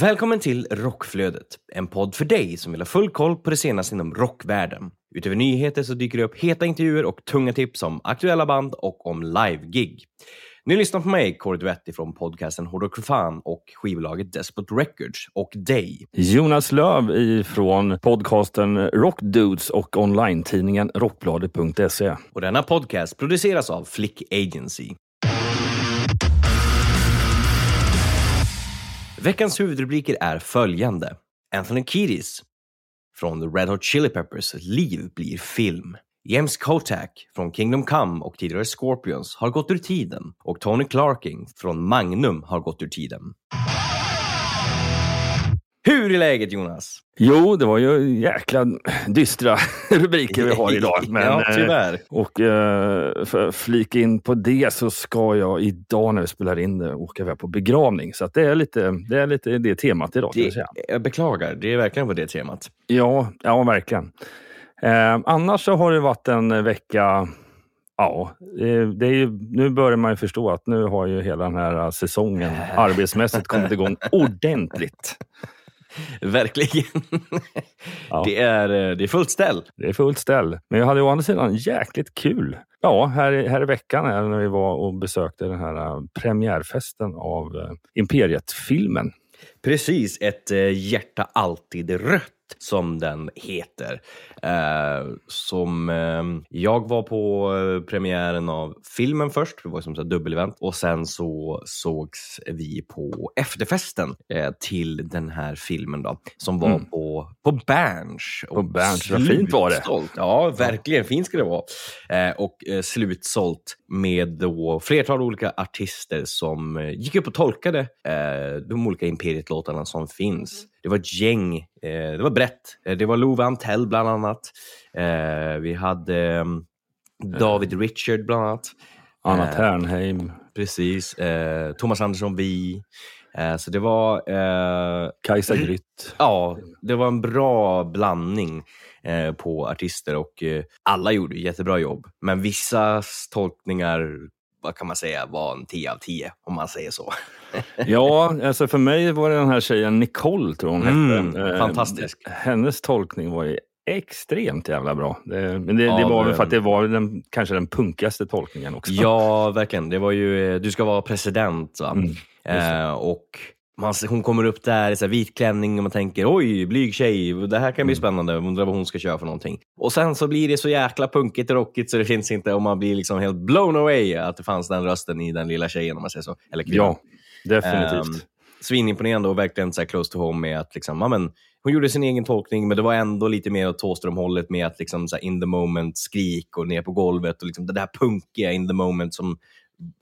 Välkommen till Rockflödet, en podd för dig som vill ha full koll på det senaste inom rockvärlden. Utöver nyheter så dyker det upp heta intervjuer och tunga tips om aktuella band och om live-gig. Ni lyssnar på mig, Kåre Duetti från podcasten Hårdrock fan och skivbolaget Despot Records och dig. Jonas Löv ifrån podcasten Rockdudes och online-tidningen rockbladet.se. Och denna podcast produceras av Flick Agency. Veckans huvudrubriker är följande. Anthony Kiedis från The Red Hot Chili Peppers Liv blir film. James Kotak från Kingdom Come och tidigare Scorpions har gått ur tiden och Tony Clarking från Magnum har gått ur tiden. Hur är läget Jonas? Jo, det var ju jäkla dystra rubriker vi har idag. Men, ja, tyvärr. eh, Och eh, för att flika in på det så ska jag idag när vi spelar in det åka iväg på begravning. Så det, är lite, det är lite det temat idag. Jag Det, säga. jag beklagar, det är verkligen på det temat. Ja, ja verkligen. Eh, annars så har det varit en vecka Ja, det är ju, nu börjar man ju förstå att nu har ju hela den här säsongen arbetsmässigt kommit igång ordentligt. Verkligen. Ja. Det, är, eh, det är fullt ställ. Det är fullt ställ. Men jag hade å andra sidan jäkligt kul. Ja, här, i- här i veckan när vi var och besökte den här eh, premiärfesten av eh, Imperiet-filmen. Precis, ett hjärta alltid rött som den heter. Eh, som eh, jag var på eh, premiären av filmen först, det var som ett dubbelevent och sen så sågs vi på efterfesten eh, till den här filmen då som var Mm. på, på Berns. På Berns, vad fint var det. Ja, verkligen fint ska det vara. Eh, och eh, slutsålt med då flertal olika artister som eh, gick upp och tolkade de olika Imperiet-låtarna som finns. Det var ett gäng, eh, det var brett. Eh, det var Love Antell bland annat. Eh, vi hade eh, David Richard bland annat. Anna Ternheim, Precis. Thomas Andersson Vi. Så det var eh, Kajsa Grytt. Ja, det var en bra blandning eh, på artister och eh, alla gjorde jättebra jobb. Men vissa tolkningar, vad kan man säga, var en 10 av 10 om man säger så. Ja, alltså för mig var det den här tjejen Nicole, tror hon Mm, hette. Eh, fantastisk. Hennes tolkning var ju extremt jävla bra. Det, men det, Ja, det var väl för att det var den, kanske den punkigaste tolkningen också. Ja, verkligen. Det var ju, eh, du ska vara president va? Mm, eh, och man, hon kommer upp där i så här vit klänning och man tänker oj, blyg tjej, det här kan bli Mm. spännande, undrar vad hon ska köra för någonting. Och sen så blir det så jäkla punkigt och rockigt så det finns inte, och man blir liksom helt blown away att det fanns den rösten i den lilla tjejen om man säger så. Eller kvinnan. Ja, definitivt. Ehm, svinimponerande och verkligen så close to home med att liksom, ja, men, hon gjorde sin egen tolkning, men det var ändå lite mer åt Thåström-hållet med att liksom, så in the moment skrik och ner på golvet och liksom, det där punkiga in the moment som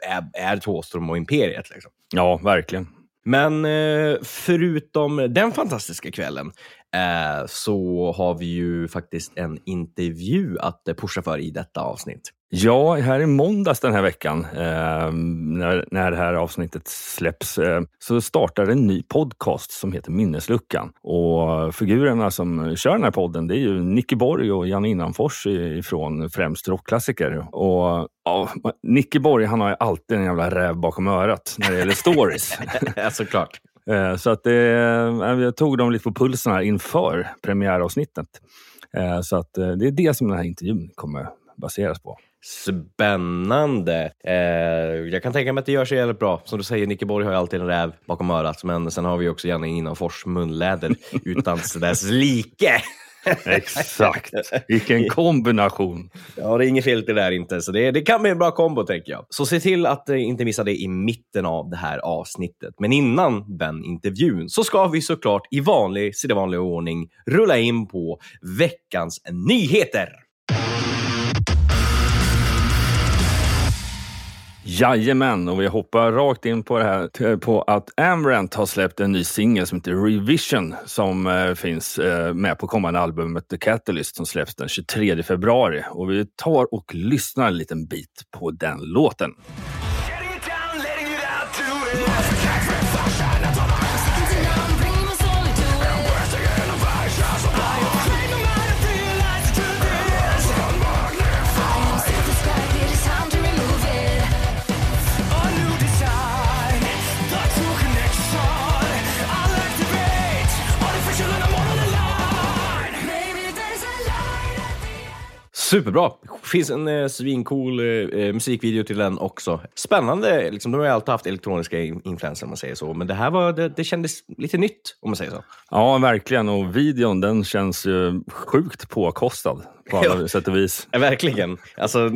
är, är Thåström och Imperiet. Liksom. Ja, verkligen. Men eh, förutom den fantastiska kvällen eh, så har vi ju faktiskt en intervju att eh, pusha för i detta avsnitt. Ja, här i måndags den här veckan, eh, när, när det här avsnittet släpps, eh, så startar en ny podcast som heter Minnesluckan. Och figurerna som kör den här podden, det är ju Nicke Borg och Jan Innanfors ifrån främst rockklassiker. Och ja, Nicke Borg, han har ju alltid en jävla räv bakom örat när det gäller stories. ja, såklart. Eh, så att det, eh, jag tog dem lite på pulsen här inför premiäravsnittet. Eh, så att det är det som den här intervjun kommer baseras på. Spännande. Eh, jag kan tänka mig att det gör sig jävligt bra. Som du säger, Nicke Borg har ju alltid en räv bakom örat. Men sen har vi också Janne Innanfors munläder utan dess like. Exakt. Vilken kombination. Ja, det är inget fel det där inte. Så det, det kan bli en bra kombo tänker jag. Så se till att eh, inte missa det i mitten av det här avsnittet. Men innan den intervjun så ska vi såklart i vanlig, vanlig ordning rulla in på veckans nyheter. Jajamän, och vi hoppar rakt in på det här eh, på att Amrant har släppt en ny singel som heter Revision som eh, finns eh, med på kommande albumet The Catalyst som släpps den 23 februari. Och vi tar och lyssnar en liten bit på den låten. Superbra! finns en eh, svincool eh, eh, musikvideo till den också. Spännande, liksom, de har ju alltid haft elektroniska in- influenser om man säger så, men det här var, det, det kändes lite nytt om man säger så. Ja, verkligen. Och videon den känns ju sjukt påkostad på alla Ja. sätt och vis. Ja, verkligen. Alltså,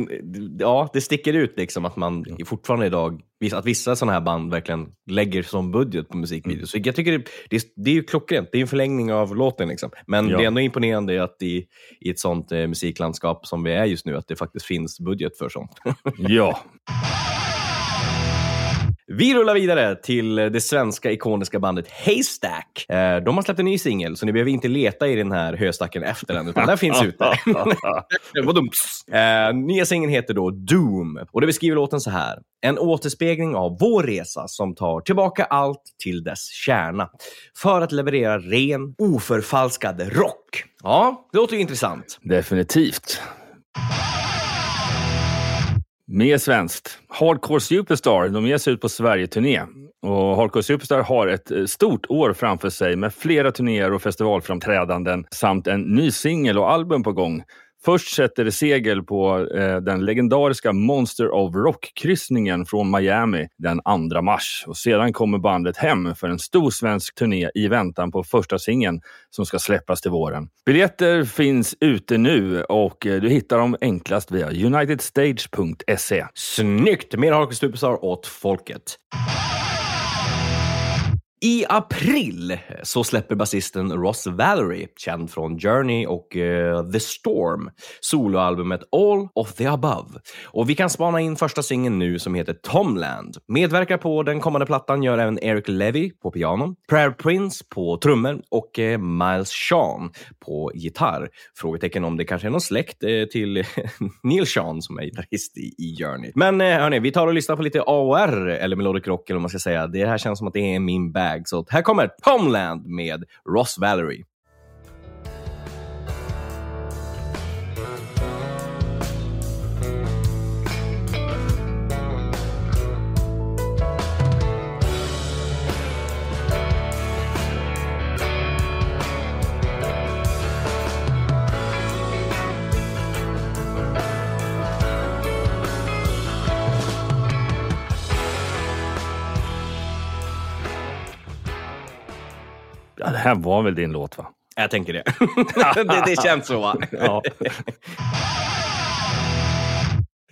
ja, det sticker ut liksom att man fortfarande idag, att vissa sådana här band verkligen lägger som budget på musikvideos. Så jag tycker det, det, är, det är ju klockrent, det är en förlängning av låten. Liksom. Men Ja. det är ändå imponerande att i, i ett sånt eh, musiklandskap som vi är just nu, att det faktiskt finns budget för sånt. Ja, Vi rullar vidare till det svenska ikoniska bandet Haystack. Eh, De har släppt en ny singel, så ni behöver inte leta i den här höstacken efter den, utan den finns ute. Eh, nya singeln heter då Doom och det beskriver låten så här. En återspegling av vår resa som tar tillbaka allt till dess kärna för att leverera ren, oförfalskad rock. Ja, det låter ju intressant. definitivt. Mer svenskt. Hardcore Superstar de ger sig ut på Sverige-turné. Och Hardcore Superstar har ett eh, stort år framför sig med flera turnéer och festivalframträdanden samt en ny singel och album på gång. Först sätter det segel på eh, den legendariska Monster of Rock-kryssningen från Miami den 2 mars. Och sedan kommer bandet hem för en stor svensk turné i väntan på första singeln som ska släppas till våren. Biljetter finns ute nu och eh, du hittar dem enklast via unitedstage.se. Snyggt! Mer Hardcore Superstar åt folket. I april så släpper basisten Ross Valerie, känd från Journey och uh, The Storm, soloalbumet All of the Above. Och vi kan spana in första singeln nu som heter Tomland. Medverkar på den kommande plattan gör även Eric Levy på piano, Prayer Prince på trummor och uh, Miles Sean på gitarr. Frågetecken om det kanske är någon släkt uh, till Neil Sean som är gitarrist i, i Journey. Men hörni, vi tar och lyssnar på lite AOR, eller melodic rock eller vad man ska säga. Det här känns som att det är min bag. Så här kommer Homeland med Ross Valerie. Ja, det här var väl din låt va? Jag tänker det. det, det känns så? Ja.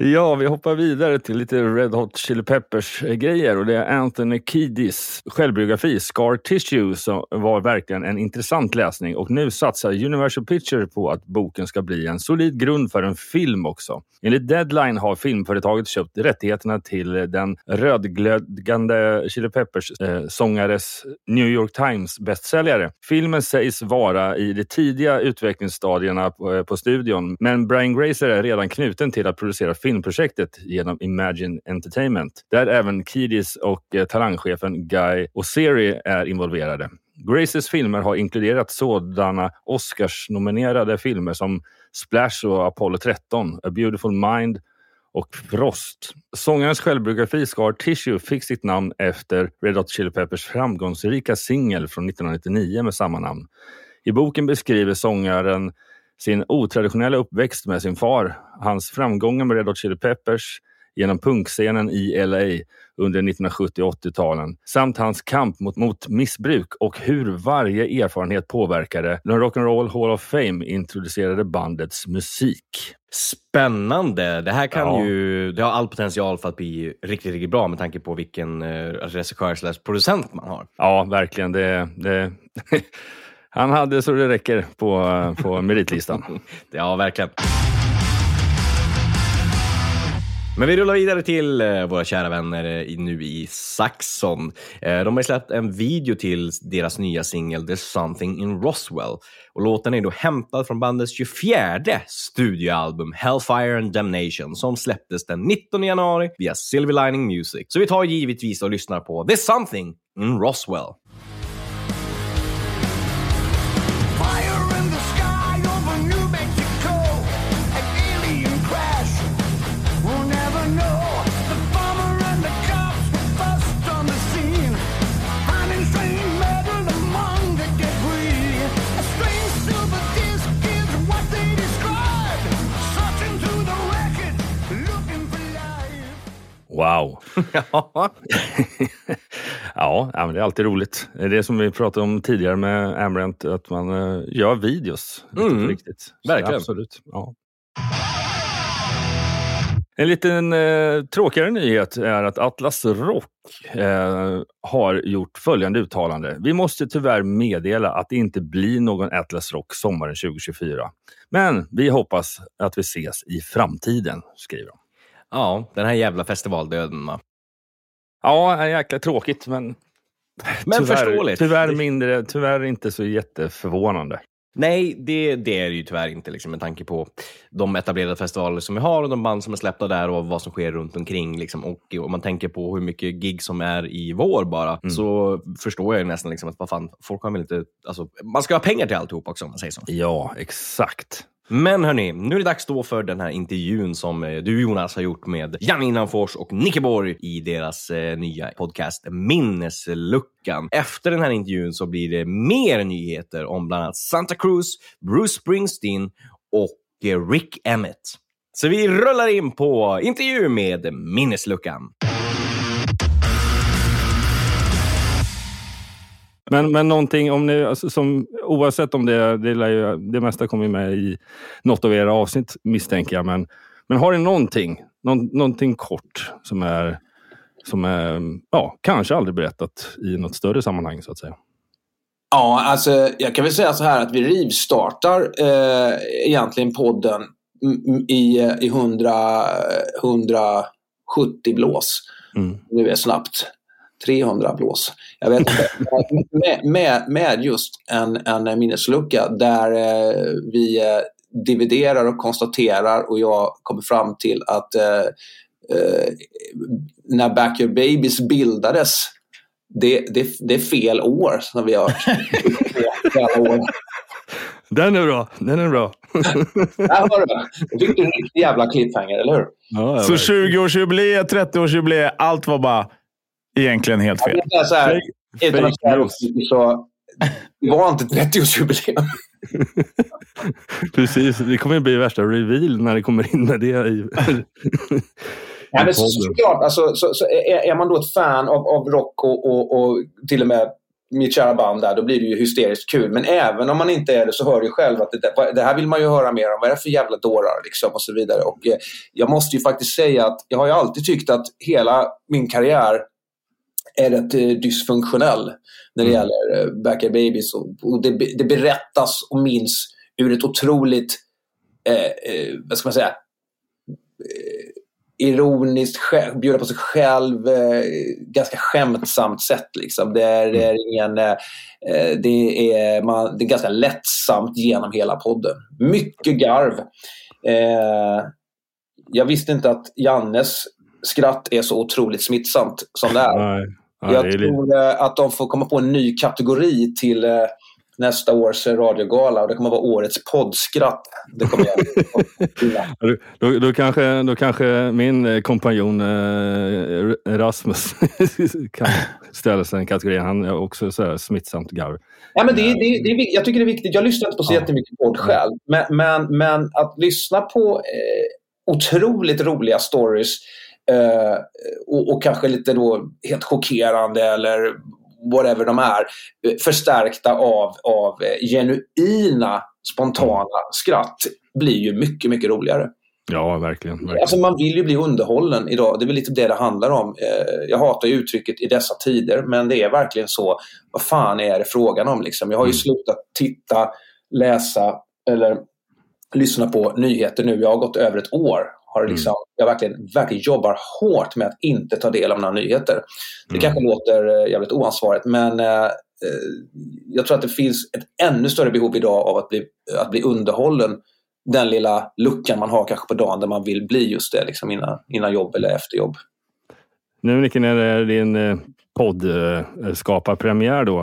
Ja, vi hoppar vidare till lite Red Hot Chili Peppers-grejer eh, och det är Anthony Kiedis självbiografi Scar Tissue som var verkligen en intressant läsning och nu satsar Universal Pictures på att boken ska bli en solid grund för en film också. Enligt Deadline har filmföretaget köpt rättigheterna till den rödglödgande Chili Peppers-sångares eh, New York Times bästsäljare. Filmen sägs vara i de tidiga utvecklingsstadierna på, på studion men Brian Grazer är redan knuten till att producera filmprojektet genom Imagine Entertainment där även Kidis och eh, talangchefen Guy Oseri är involverade. Graces filmer har inkluderat sådana Oscars-nominerade filmer som Splash och Apollo 13, A Beautiful Mind och Frost. Sångarens självbiografi Scar Tissue fick sitt namn efter Red Hot Chili Peppers framgångsrika singel från 1999 med samma namn. I boken beskriver sångaren sin otraditionella uppväxt med sin far, hans framgångar med Red Hot Chili Peppers genom punkscenen i LA under 1970 och 80-talen samt hans kamp mot, mot missbruk och hur varje erfarenhet påverkade när Rock'n'Roll Hall of Fame introducerade bandets musik. Spännande! Det här kan Ja. ju, det har all potential för att bli riktigt, riktigt bra med tanke på vilken eh, regissör producent man har. Ja, verkligen. Det, det Han hade så det räcker på, på meritlistan. Ja, verkligen. Men vi rullar vidare till eh, våra kära vänner eh, nu i Saxon. Eh, de har släppt en video till deras nya singel There's something in Roswell. Och låten är då hämtad från bandets 24 studioalbum Hellfire and Damnation som släpptes den 19 januari via Silver Lining Music. Så vi tar givetvis och lyssnar på There's something in Roswell. Wow. ja, ja, men det är alltid roligt. Det är som vi pratade om tidigare med Ambrent, att man eh, gör videos. Mm, riktigt. Verkligen. Absolut. Ja. En liten eh, tråkigare nyhet är att Atlas Rock eh, har gjort följande uttalande. Vi måste tyvärr meddela att det inte blir någon Atlas Rock sommaren 2024. Men vi hoppas att vi ses i framtiden, skriver de. Ja, den här jävla festivaldöden. va? Ja, jäkla tråkigt men Men tyvärr, förståeligt. Tyvärr, mindre, tyvärr inte så jätteförvånande. Nej, det, det är det ju tyvärr inte liksom, med tanke på de etablerade festivaler som vi har och de band som är släppta där och vad som sker runt omkring. Liksom. Och om man tänker på hur mycket gig som är i vår bara, så förstår jag ju nästan liksom att vad fan, folk har väl inte... Alltså, man ska ha pengar till alltihop också om man säger så. Ja, exakt. Men hörni, nu är det dags då för den här intervjun som eh, du Jonas har gjort med Jan Innanfors och Nicke Borg i deras eh, nya podcast Minnesluckan. Efter den här intervjun så blir det mer nyheter om bland annat Santa Cruz, Bruce Springsteen och eh, Rick Emmett. Så vi rullar in på intervju med Minnesluckan. Men, men någonting om ni, alltså, som, oavsett om det, det, ju, det mesta kommer med i något av era avsnitt misstänker jag. Men, men har ni någonting, någon, någonting kort som är, som är ja, kanske aldrig berättat i något större sammanhang så att säga? Ja, alltså jag kan väl säga så här att vi rivstartar eh, egentligen podden i, i 100, 170 blås. Mm. Nu är snabbt 300 blås. Jag vet inte. med, med, med just en, en minneslucka där eh, vi eh, dividerar och konstaterar och jag kommer fram till att eh, eh, när Back Your Babies bildades det, det, det är fel år som vi har. Den är bra, den är bra. Där har du det. Jag var en riktig jävla cliffhanger, eller hur? Ja, Så 20-årsjubileet, 30-årsjubileet, allt var bara egentligen helt fel. Det är så här, utan att fake säga news. så det var inte 30-årsjubileum. Precis, det kommer att bli värsta reveal när det kommer in med det i, Ja, i men så, såklart, alltså, så, så är, är man då ett fan av, av rock och, och, och till och med mitt kära band där, då blir det ju hysteriskt kul. Men även om man inte är det så hör du själv att det, det här vill man ju höra mer om. Vad är det för jävla dårar liksom och så vidare. Och eh, jag måste ju faktiskt säga att jag har ju alltid tyckt att hela min karriär är rätt eh, dysfunktionell när det gäller eh, Back Your Babies. Och, det, det berättas och minns ur ett otroligt, eh, eh, vad ska man säga, ironiskt, bjuda på sig själv, eh, ganska skämtsamt sätt. Liksom. Det, är, det är ingen... Eh, eh, det, är, man, det är ganska lättsamt genom hela podden. Mycket garv. Eh, jag visste inte att Jannes skratt är så otroligt smittsamt som det är. Nej, nej, jag tror eh, att de får komma på en ny kategori till eh, nästa års eh, radiogala och det kommer vara årets poddskratt. Det kommer jag. Ja, du- Då, då, kanske, då kanske min kompanjon eh, Rasmus kan ställa sig den kategorin. Han är också så här smittsamt garv. Ja, men det, det, det, är jag tycker det är viktigt. Jag lyssnar inte på så Ja. jättemycket podd själv. Men, men, men att lyssna på eh, otroligt roliga stories eh, och, och kanske lite då helt chockerande eller whatever de är. eh, Förstärkta av, av eh, genuina, spontana skratt blir ju mycket, mycket roligare. Ja, verkligen. verkligen. Alltså man vill ju bli underhållen idag. Det är väl lite det det handlar om. Jag hatar ju uttrycket i dessa tider, men det är verkligen så. Vad fan är det frågan om? Liksom? Jag har ju slutat titta, läsa eller lyssna på nyheter nu. Jag har gått över ett år har liksom, jag verkligen, verkligen jobbar hårt med att inte ta del av några nyheter. Det kanske låter eh, jävligt oansvarigt men eh, eh, jag tror att det finns ett ännu större behov idag av att bli, att bli underhållen den lilla luckan man har kanske på dagen där man vill bli just det liksom innan, innan jobb eller efter jobb. Nu Nicke, när det är din eh, poddskaparpremiär då.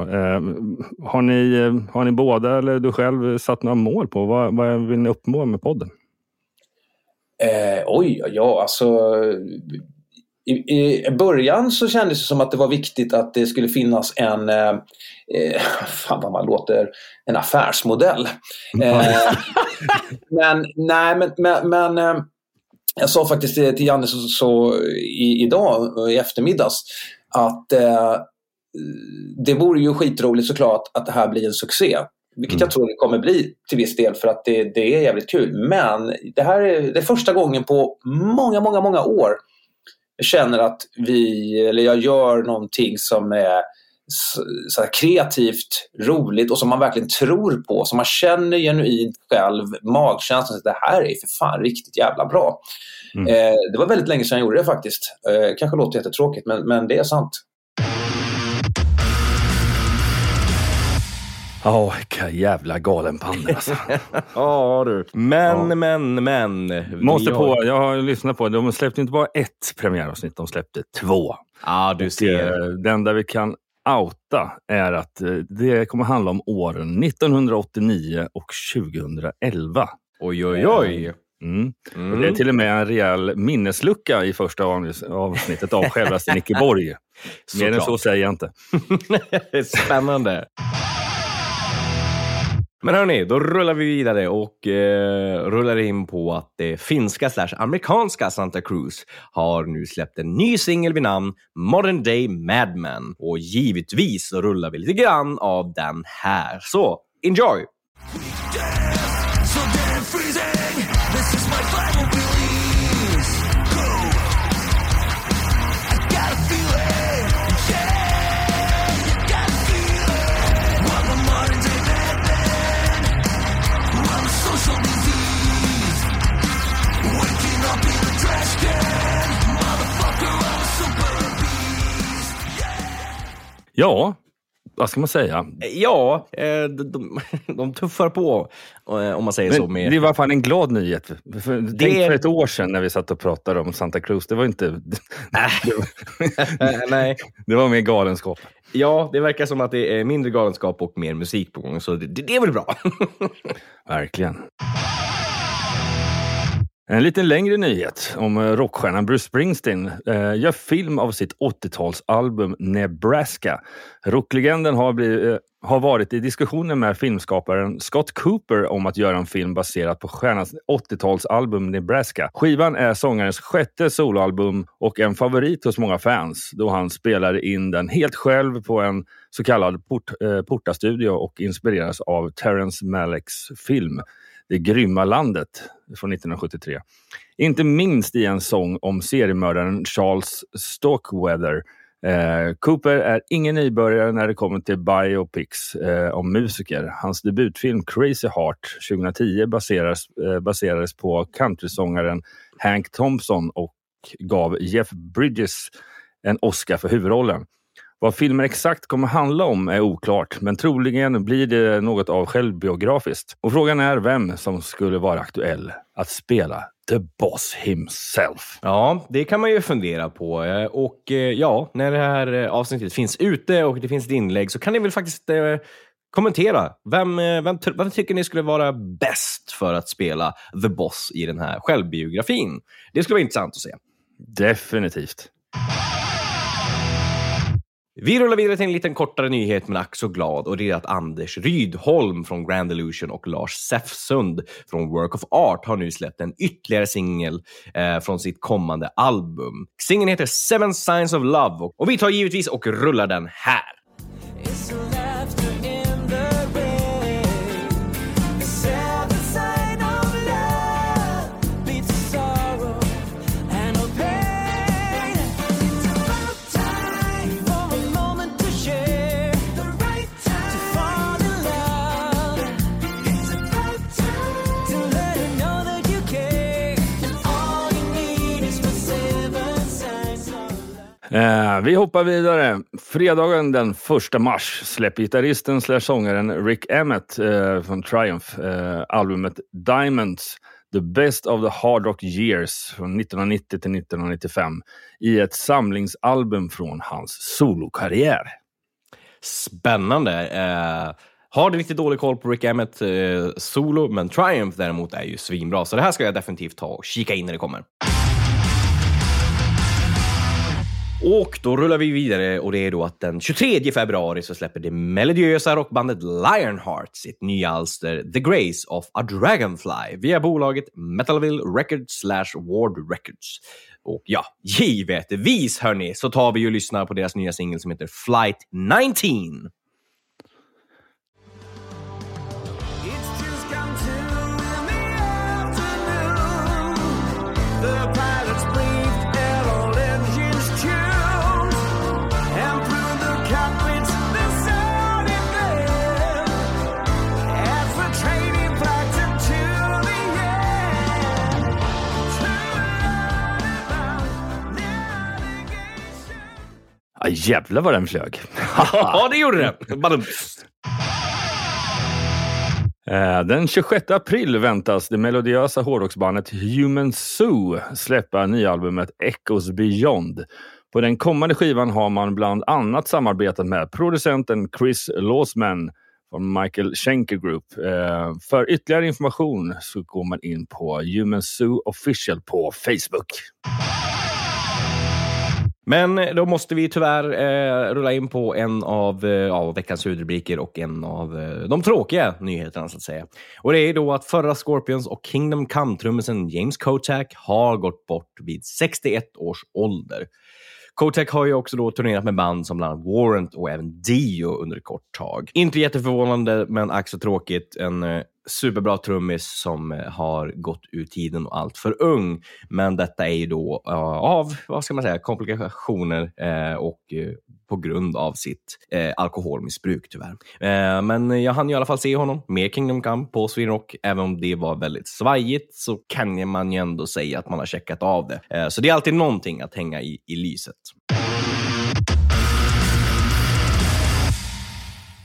Har, ni, har ni båda eller du själv satt några mål på? Vad, vad vill ni uppnå med podden? Eh, oj, ja alltså. I, I början så kändes det som att det var viktigt att det skulle finnas en, eh, eh, fan vad man låter, en affärsmodell. Eh, men nej, men, men, men eh, jag sa faktiskt till till Janne så, så i, idag i eftermiddags att eh, det vore ju skitroligt såklart att det här blir en succé. Vilket jag tror det kommer bli till viss del för att det, det är jävligt kul. Men det här är, det är första gången på många, många, många år jag känner att vi, eller jag gör någonting som är så, kreativt, roligt och som man verkligen tror på. Som man känner genuint själv, magkänslan. att Det här är för fan riktigt jävla bra. Mm. Eh, det var väldigt länge sedan jag gjorde det faktiskt. Eh, kanske låter jättetråkigt men, men det är sant. Ja, vilka jävla galenpannor alltså. Ja du. Men, Ja. men, men. Måste Vi på, har- jag har lyssnat på. De släppte inte bara ett premiäravsnitt, de släppte två. Ja, du Och, ser. eh, det enda vi kan outa är att eh, det kommer handla om åren 1989 och 2011. Oj, oj, oj. Mm. Och Mm. det är till och med en rejäl minneslucka i första avs- avsnittet av självaste Nicke Borg. Mer än så säger jag inte. Spännande. Men hörni, då rullar vi vidare och eh, rullar in på att det finska slash amerikanska Santa Cruz har nu släppt en ny singel vid namn Modern Day Madman. Och givetvis så rullar vi lite grann av den här. Så, enjoy! Yeah! Ja, vad ska man säga? Ja, eh, de, de, tuffar på, eh, om man säger så. Men Med... det alla fall en glad nyhet. För, Det Tänk för ett år sedan när vi satt och pratade om Santa Cruz. Det var inte... var, Nej, det var mer galenskap. ja, det verkar som att det är mindre galenskap och mer musik på gång, så det, det är väl bra. Verkligen. En lite längre nyhet om eh, rockstjärnan Bruce Springsteen eh, gör film av sitt 80-talsalbum Nebraska. Rocklegenden har, blivit, eh, har varit i diskussioner med filmskaparen Scott Cooper om att göra en film baserad på stjärnans 80-talsalbum Nebraska. Skivan är sångarens sjätte soloalbum och en favorit hos många fans då han spelade in den helt själv på en så kallad port, eh, portastudio och inspireras av Terrence Malicks film det grymma landet från 1973. Inte minst i en sång om seriemördaren Charles Stockweather. Eh, Cooper är ingen nybörjare när det kommer till biopics eh, om musiker. Hans debutfilm Crazy Heart 2010 baseras, eh, baserades på countrysångaren Hank Thompson och gav Jeff Bridges en Oscar för huvudrollen. Vad filmen exakt kommer handla om är oklart, men troligen blir det något av självbiografiskt. Och frågan är vem som skulle vara aktuell att spela The Boss himself. Ja, det kan man ju fundera på. Eh, Och eh, ja, när det här eh, avsnittet finns ute och det finns ett inlägg så kan ni väl faktiskt kommentera. Vem, vem, vem tycker ni skulle vara bäst för att spela The Boss i den här självbiografin? Det skulle vara intressant att se. Definitivt. Vi rullar vidare till en liten kortare nyhet men ack så glad och det är att Anders Rydholm från Grand Illusion och Lars Säfsund från Work of Art har nu släppt en ytterligare singel eh, från sitt kommande album. Singeln heter Seven Signs of Love och, och vi tar givetvis och rullar den här. Eh, vi hoppar vidare. Fredagen den 1 mars släpper gitarristen slash sångaren Rick Emmett eh, från Triumph eh, albumet Diamonds The Best of the Hard Rock Years från 1990 till 1995 i ett samlingsalbum från hans solokarriär. Spännande. Eh, har riktigt dålig koll på Rick Emmett eh, solo, men Triumph däremot är ju svinbra. Så det här ska jag definitivt ta och kika in när det kommer. Och då rullar vi vidare och det är då att den 23 februari så släpper det melodiösa rockbandet Lionheart sitt nya alster The Grace of a Dragonfly via bolaget Metalville Records slash Ward Records. Och ja, givetvis hörni, så tar vi och lyssnar på deras nya singel som heter Flight 19. Ja, jävlar vad den flög. ja, det gjorde! Badums. Eh, Den 26 april väntas det melodiösa hårdrocksbandet Human Zoo släppa nya albumet Echoes Beyond. På den kommande skivan har man bland annat samarbetat med producenten Chris Lawsman från Michael Schenker Group. Eh, För ytterligare information så går man in på Human Zoo Official på Facebook. Men eh, då måste vi tyvärr eh, rulla in på en av eh, ja, veckans huvudrubriker och en av eh, de tråkiga nyheterna så att säga. Och det är då att förra Scorpions och Kingdom Come-trummisen James Kotak har gått bort vid 61 års ålder. Kotech har ju också då turnerat med band som bland annat Warrant och även Dio under ett kort tag. Inte jätteförvånande, men ack så tråkigt. En eh, superbra trummis som eh, har gått ur tiden och allt för ung. Men detta är ju då eh, av, vad ska man säga, komplikationer eh, och eh, på grund av sitt eh, alkoholmissbruk tyvärr. Eh, men jag hann i alla fall se honom med Kingdom Come på Sweden Rock. Även om det var väldigt svajigt så kan man ju ändå säga att man har checkat av det. Eh, så det är alltid någonting att hänga i, i lyset.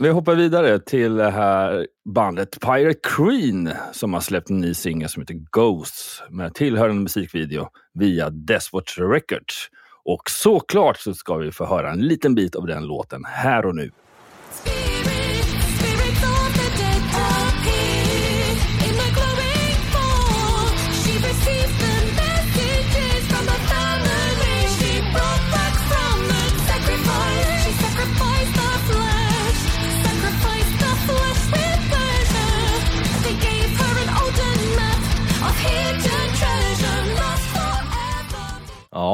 Vi hoppar vidare till det här bandet Pirate Queen som har släppt en ny singel som heter Ghosts med tillhörande musikvideo via Deswatch Records. Och såklart så ska vi få höra en liten bit av den låten här och nu.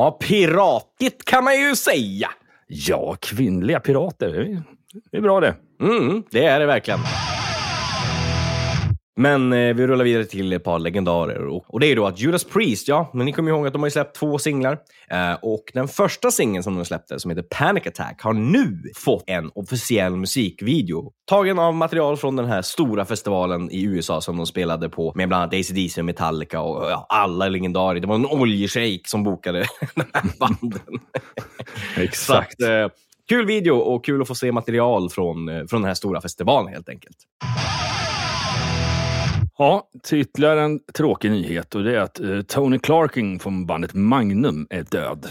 Ja, piratigt kan man ju säga. Ja, kvinnliga pirater. Det är- Det är bra det. Mm, det är det verkligen. Men eh, vi rullar vidare till ett par legendarer. Och, och det är då att Judas Priest, ja, men ni kommer ihåg att de har släppt två singlar. Eh, och den första singeln som de släppte, som heter Panic Attack, har nu fått en officiell musikvideo. Tagen av material från den här stora festivalen i USA som de spelade på med bland annat AC/DC och Metallica och ja, alla legendarer. Det var en oljeshejk som bokade de här banden. Exakt. Så eh, kul video och kul att få se material från, eh, från den här stora festivalen helt enkelt. Ja, till ytterligare en tråkig nyhet och det är att eh, Tony Clarkin från bandet Magnum är död.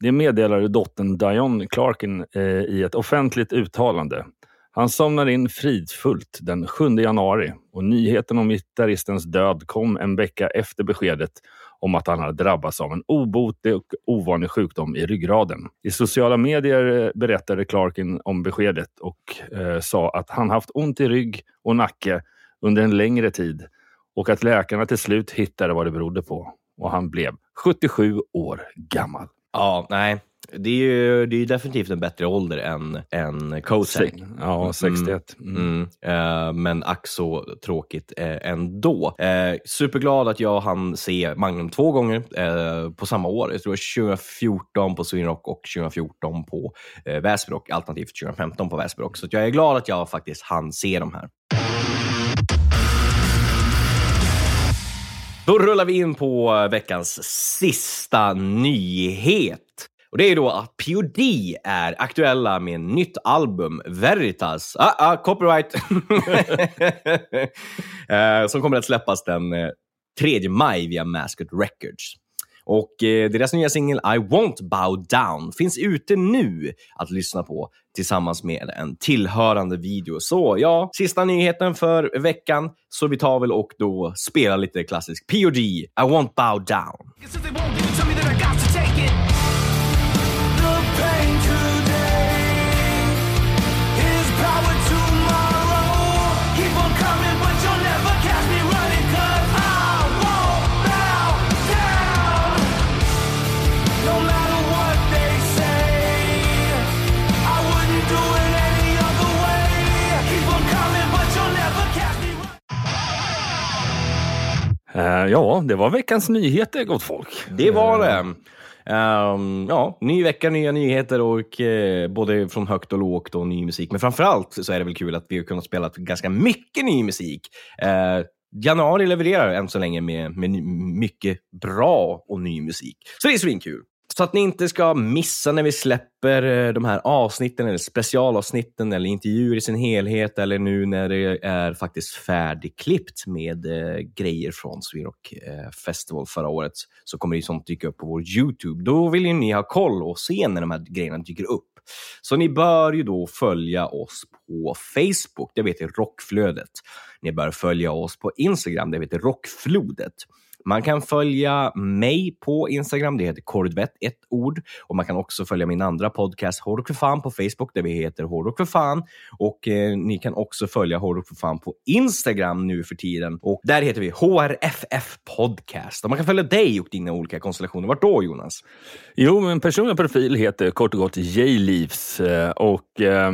Det meddelade dottern Dion Clarkin eh, i ett offentligt uttalande. Han somnade in fridfullt den 7 januari och nyheten om gitarristens död kom en vecka efter beskedet om att han hade drabbats av en obotlig och ovanlig sjukdom i ryggraden. I sociala medier eh, berättade Clarkin om beskedet och eh, sa att han haft ont i rygg och nacke under en längre tid och att läkarna till slut hittade vad det berodde på. Och han blev 77 år gammal. Ja, nej. Det är ju det är definitivt en bättre ålder än, än Kotak. Ja, 61. Mm. Mm. Eh, men ack så tråkigt eh, ändå. Eh, superglad att jag hann se Magnum två gånger på samma år. Jag tror det var 2014 på Sweden Rock och 2014 på eh, Väsby Rock, alternativt 2015 på Väsby Rock. Så jag är glad att jag faktiskt hann se de här. Då rullar vi in på veckans sista nyhet. Och det är då att POD är aktuella med en nytt album, Veritas. Ah, ah, copyright! Eh, som kommer att släppas den eh, 3 maj via Masked Records. Och eh, deras nya singel I won't bow down finns ute nu att lyssna på tillsammans med en tillhörande video. Så ja, sista nyheten för veckan. Så vi tar väl och då spelar lite klassisk POD, I won't bow down. Ja, det var veckans nyheter, gott folk. Det var det. Ehm, ja, ny vecka, nya nyheter och eh, både från högt och lågt och ny musik. Men framförallt så är det väl kul att vi har kunnat spela ganska mycket ny musik. Eh, januari levererar än så länge med, med ny, mycket bra och ny musik. Så det är svinkul. Så att ni inte ska missa när vi släpper eh, de här avsnitten eller specialavsnitten eller intervjuer i sin helhet eller nu när det är faktiskt färdigklippt med eh, grejer från Swedrock eh, Festival förra året så kommer det ju sånt dyka upp på vår Youtube. Då vill ju ni ha koll och se när de här grejerna dyker upp. Så ni bör ju då följa oss på Facebook, det heter Rockflödet. Ni bör följa oss på Instagram, det heter Rockflodet. Man kan följa mig på Instagram, det heter Korvett, ett ord. Och man kan också följa min andra podcast Hårdrock för fan på Facebook där vi heter Hårdrock för fan. Och eh, ni kan också följa Hårdrock för fan på Instagram nu för tiden. Och där heter vi HRFF Podcast. Och man kan följa dig och dina olika konstellationer. Vart då Jonas? Jo, min personliga profil heter kort och gott J-Leaves eh, och eh,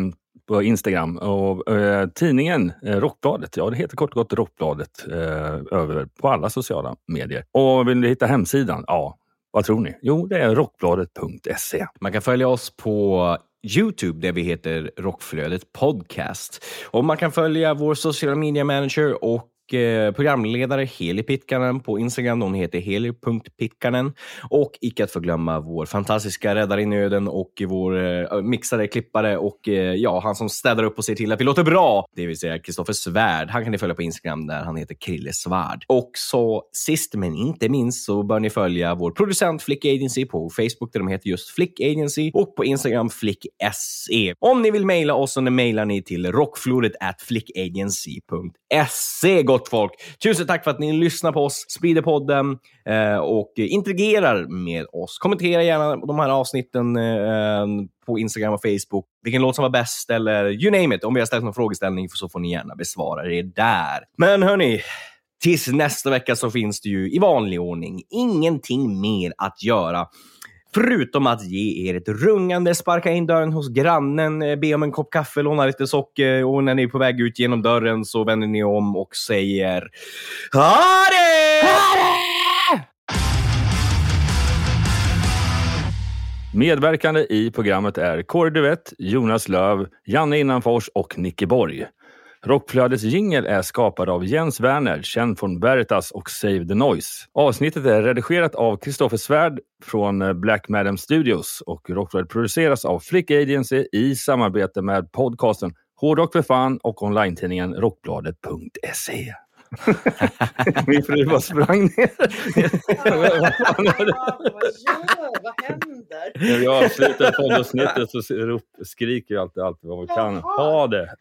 på Instagram. Och eh, tidningen eh, Rockbladet, ja det heter kort och gott Rockbladet eh, över på alla sociala medier. Och vill du hitta hemsidan? Ja, vad tror ni? Jo, det är rockbladet.se. Man kan följa oss på Youtube där vi heter Rockflödet Podcast. Och man kan följa vår sociala media manager och Eh, programledare Heli Pitkanen på Instagram. Hon heter heli.pitkanen. Och icke att förglömma vår fantastiska räddare i nöden och vår eh, mixare, klippare och eh, ja, han som städar upp och ser till att vi låter bra. Det vill säga Kristoffer Svärd. Han kan ni följa på Instagram där han heter Krille Svärd. Och så sist men inte minst så bör ni följa vår producent Flick Agency på Facebook där de heter just Flick Agency och på Instagram Flick SE. Om ni vill mejla oss så mejlar ni till rockflodet at flickagency.se gott folk. Tusen tack för att ni lyssnar på oss, sprider podden eh, och interagerar med oss. Kommentera gärna de här avsnitten eh, på Instagram och Facebook. Vilken låt som var bäst eller you name it. Om vi har ställt någon frågeställning så får ni gärna besvara det där. Men hörni, tills nästa vecka så finns det ju i vanlig ordning ingenting mer att göra. Förutom att ge er ett rungande sparka in dörren hos grannen, eh, be om en kopp kaffe, låna lite socker och när ni är på väg ut genom dörren så vänder ni om och säger Ha det! Medverkande i programmet är Kåre Duvett, Jonas Löv, Janne Innanfors och Nicke Borg. Rockflödets jingel är skapad av Jens Werner, känd från Veritas och Save the Noise. Avsnittet är redigerat av Kristoffer Svärd från eh, Black Madam Studios och Rockflödet produceras av Flick Agency i samarbete med podcasten Hårdrock för fan och online-tidningen rockbladet.se. Min fru bara sprang ner. Vad händer? När vi avslutar poddavsnittet så skriker vi alltid, alltid vad vi kan. Ha det!